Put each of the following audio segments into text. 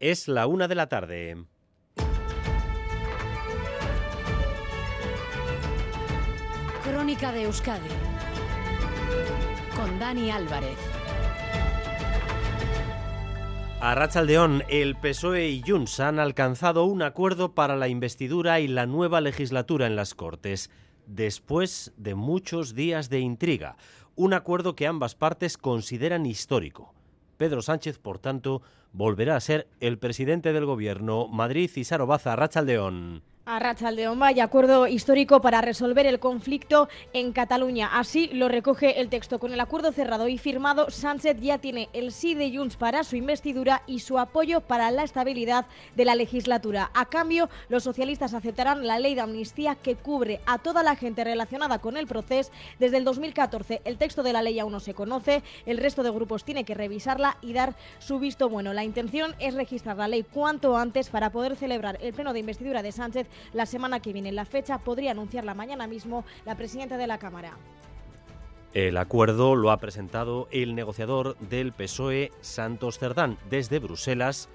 Es la una de la tarde. Crónica de Euskadi con Dani Álvarez. A Rachaldeón, el PSOE y Junts han alcanzado un acuerdo para la investidura y la nueva legislatura en las Cortes, después de muchos días de intriga. Un acuerdo que ambas partes consideran histórico. Pedro Sánchez, por tanto, volverá a ser el presidente del gobierno. Madrid y Sarobaza, Rachaldeón. A Rachaldeón vaya acuerdo histórico para resolver el conflicto en Cataluña. Así lo recoge el texto. Con el acuerdo cerrado y firmado, Sánchez ya tiene el sí de Junts para su investidura y su apoyo para la estabilidad de la legislatura. A cambio, los socialistas aceptarán la ley de amnistía que cubre a toda la gente relacionada con el proceso desde el 2014. El texto de la ley aún no se conoce. El resto de grupos tiene que revisarla y dar su visto bueno. La intención es registrar la ley cuanto antes para poder celebrar el pleno de investidura de Sánchez la semana que viene. La fecha podría anunciarla mañana mismo la presidenta de la Cámara. El acuerdo lo ha presentado el negociador del PSOE, Santos Cerdán. Desde Bruselas,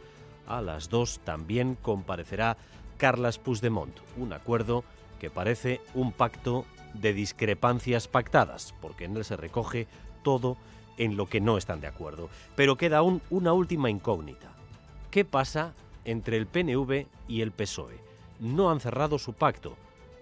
a las dos también comparecerá Carlas Puigdemont. Un acuerdo que parece un pacto de discrepancias pactadas, porque en él se recoge todo en lo que no están de acuerdo. Pero queda aún una última incógnita. ¿Qué pasa entre el PNV y el PSOE? No han cerrado su pacto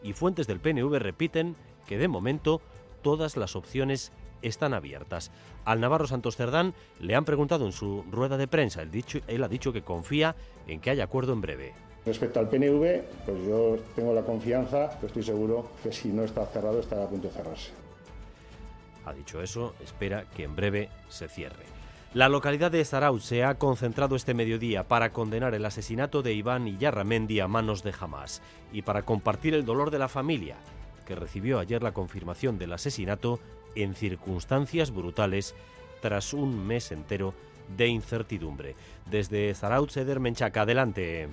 y fuentes del PNV repiten que de momento todas las opciones están abiertas. Al Navarro Santos Cerdán le han preguntado en su rueda de prensa, él, dicho, él ha dicho que confía en que haya acuerdo en breve. Respecto al PNV, pues yo tengo la confianza, estoy seguro que si no está cerrado estará a punto de cerrarse. Ha dicho eso, espera que en breve se cierre. La localidad de Zarauz se ha concentrado este mediodía para condenar el asesinato de Iván Iyarramendi a manos de Hamas y para compartir el dolor de la familia, que recibió ayer la confirmación del asesinato en circunstancias brutales tras un mes entero de incertidumbre. Desde Zarauz, Eder Menchaca, adelante.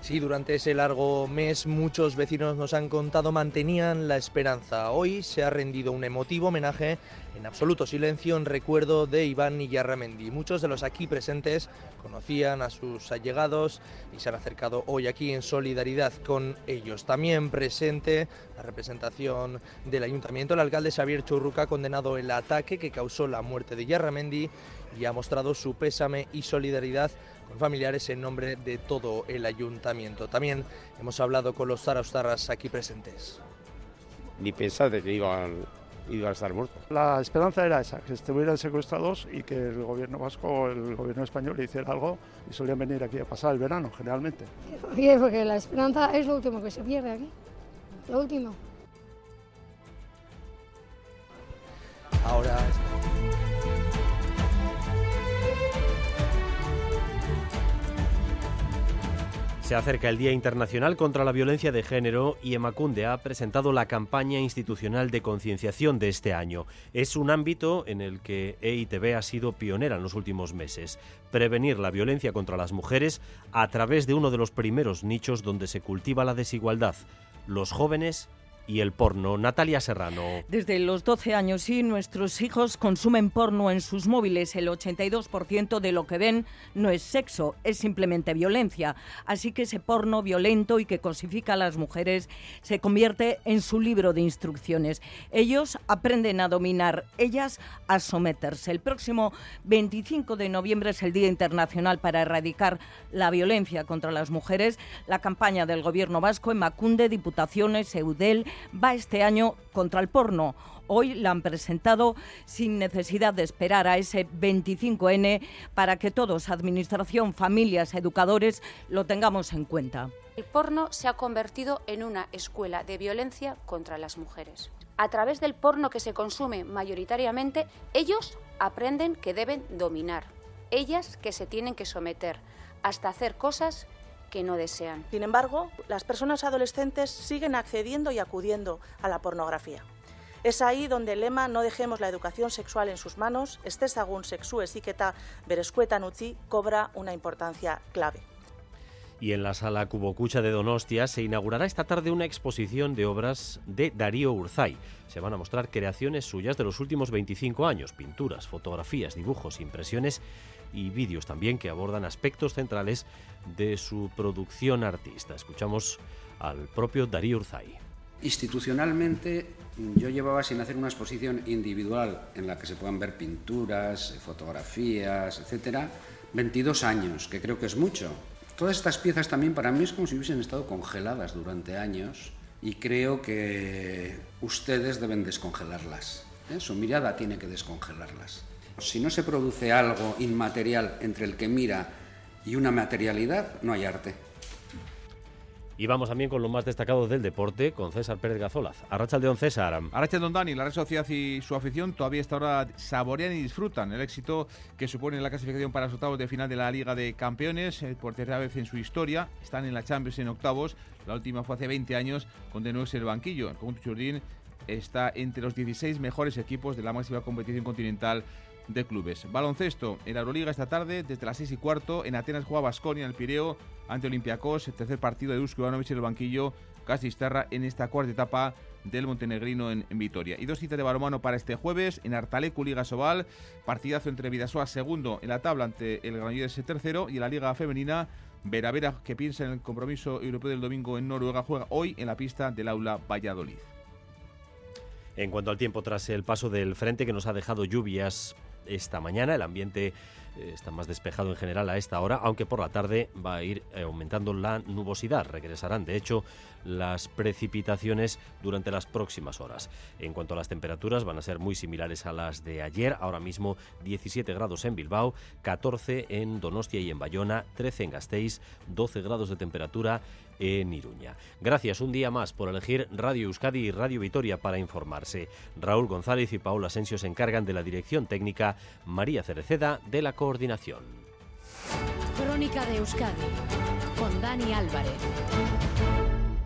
Sí, durante ese largo mes muchos vecinos nos han contado mantenían la esperanza. Hoy se ha rendido un emotivo homenaje en absoluto silencio en recuerdo de Iván Iyarramendi. Muchos de los aquí presentes conocían a sus allegados y se han acercado hoy aquí en solidaridad con ellos. También presente la representación del ayuntamiento, el alcalde Xavier Churruca ha condenado el ataque que causó la muerte de Iyarramendi y ha mostrado su pésame y solidaridad con familiares en nombre de todo el ayuntamiento. También hemos hablado con los zaraustarras aquí presentes. Ni pensar de que iban, iban a estar muertos. La esperanza era esa, que estuvieran secuestrados y que el gobierno vasco, el gobierno español hiciera algo y solían venir aquí a pasar el verano, generalmente. Sí, porque la esperanza es lo último que se pierde aquí, lo último. Ahora Se acerca el Día Internacional contra la Violencia de Género y Emacunde ha presentado la campaña institucional de concienciación de este año. Es un ámbito en el que EITB ha sido pionera en los últimos meses. Prevenir la violencia contra las mujeres a través de uno de los primeros nichos donde se cultiva la desigualdad, los jóvenes y el porno. Natalia Serrano. Desde los 12 años sí, nuestros hijos consumen porno en sus móviles. El 82% de lo que ven no es sexo, es simplemente violencia. Así que ese porno violento y que cosifica a las mujeres se convierte en su libro de instrucciones. Ellos aprenden a dominar, ellas a someterse. El próximo 25 de noviembre es el Día Internacional para erradicar la violencia contra las mujeres. La campaña del Gobierno vasco en Macunde, Diputaciones, Eudel, va este año contra el porno. Hoy la han presentado sin necesidad de esperar a ese 25N para que todos, administración, familias, educadores, lo tengamos en cuenta. El porno se ha convertido en una escuela de violencia contra las mujeres. A través del porno que se consume mayoritariamente, ellos aprenden que deben dominar, ellas que se tienen que someter, hasta hacer cosas que no desean. Sin embargo, las personas adolescentes siguen accediendo y acudiendo a la pornografía. Es ahí donde el lema No dejemos la educación sexual en sus manos, este según sexu esiketa berescuetan utzi, cobra una importancia clave. Y en la sala Cubocucha de Donostia se inaugurará esta tarde una exposición de obras de Darío Urzay. Se van a mostrar creaciones suyas de los últimos 25 años, pinturas, fotografías, dibujos, impresiones y vídeos también que abordan aspectos centrales de su producción artista. Escuchamos al propio Darío Urzay. Institucionalmente yo llevaba sin hacer una exposición individual en la que se puedan ver pinturas, fotografías, etcétera, 22 años, que creo que es mucho. Todas estas piezas también para mí es como si hubiesen estado congeladas durante años y creo que ustedes deben descongelarlas. ¿eh? Su mirada tiene que descongelarlas. Si no se produce algo inmaterial entre el que mira y una materialidad, no hay arte. Y vamos también con lo más destacado del deporte, con César Pérez Gazolaz. Arracha el Don César. Arracha Don Dani, la Real Sociedad y su afición todavía esta hora saborean y disfrutan el éxito que supone la clasificación para los octavos de final de la Liga de Campeones. Por tercera vez en su historia, están en la Champions en octavos. La última fue hace 20 años, con de nuevo el banquillo. El conjunto Churdín está entre los 16 mejores equipos de la máxima competición continental de clubes. Baloncesto en la Euroliga esta tarde, desde las 6 y cuarto. En Atenas juega Basconia en el Pireo ante Olympiacos. El tercer partido de Usko Ivanovic en el banquillo. Castisterra en esta cuarta etapa del Montenegrino en, Vitoria. Y dos citas de balonmano para este jueves en Artalecu Liga Sobal. Partidazo entre Vidasoa segundo en la tabla ante el Granollers tercero. Y en la Liga Femenina. Vera Vera, que piensa en el compromiso europeo del domingo en Noruega, juega hoy en la pista del aula Valladolid. En cuanto al tiempo, tras el paso del frente que nos ha dejado lluvias esta mañana. El ambiente eh, está más despejado en general a esta hora, aunque por la tarde va a ir eh, aumentando la nubosidad. Regresarán, de hecho, las precipitaciones durante las próximas horas. En cuanto a las temperaturas, van a ser muy similares a las de ayer. Ahora mismo 17 grados en Bilbao, 14 en Donostia y en Bayona, 13 en Gasteiz, 12 grados de temperatura en Iruña. Gracias un día más por elegir Radio Euskadi y Radio Vitoria para informarse. Raúl González y Paula Asensio se encargan de la dirección técnica, María Cereceda de la coordinación. Crónica de Euskadi con Dani Álvarez.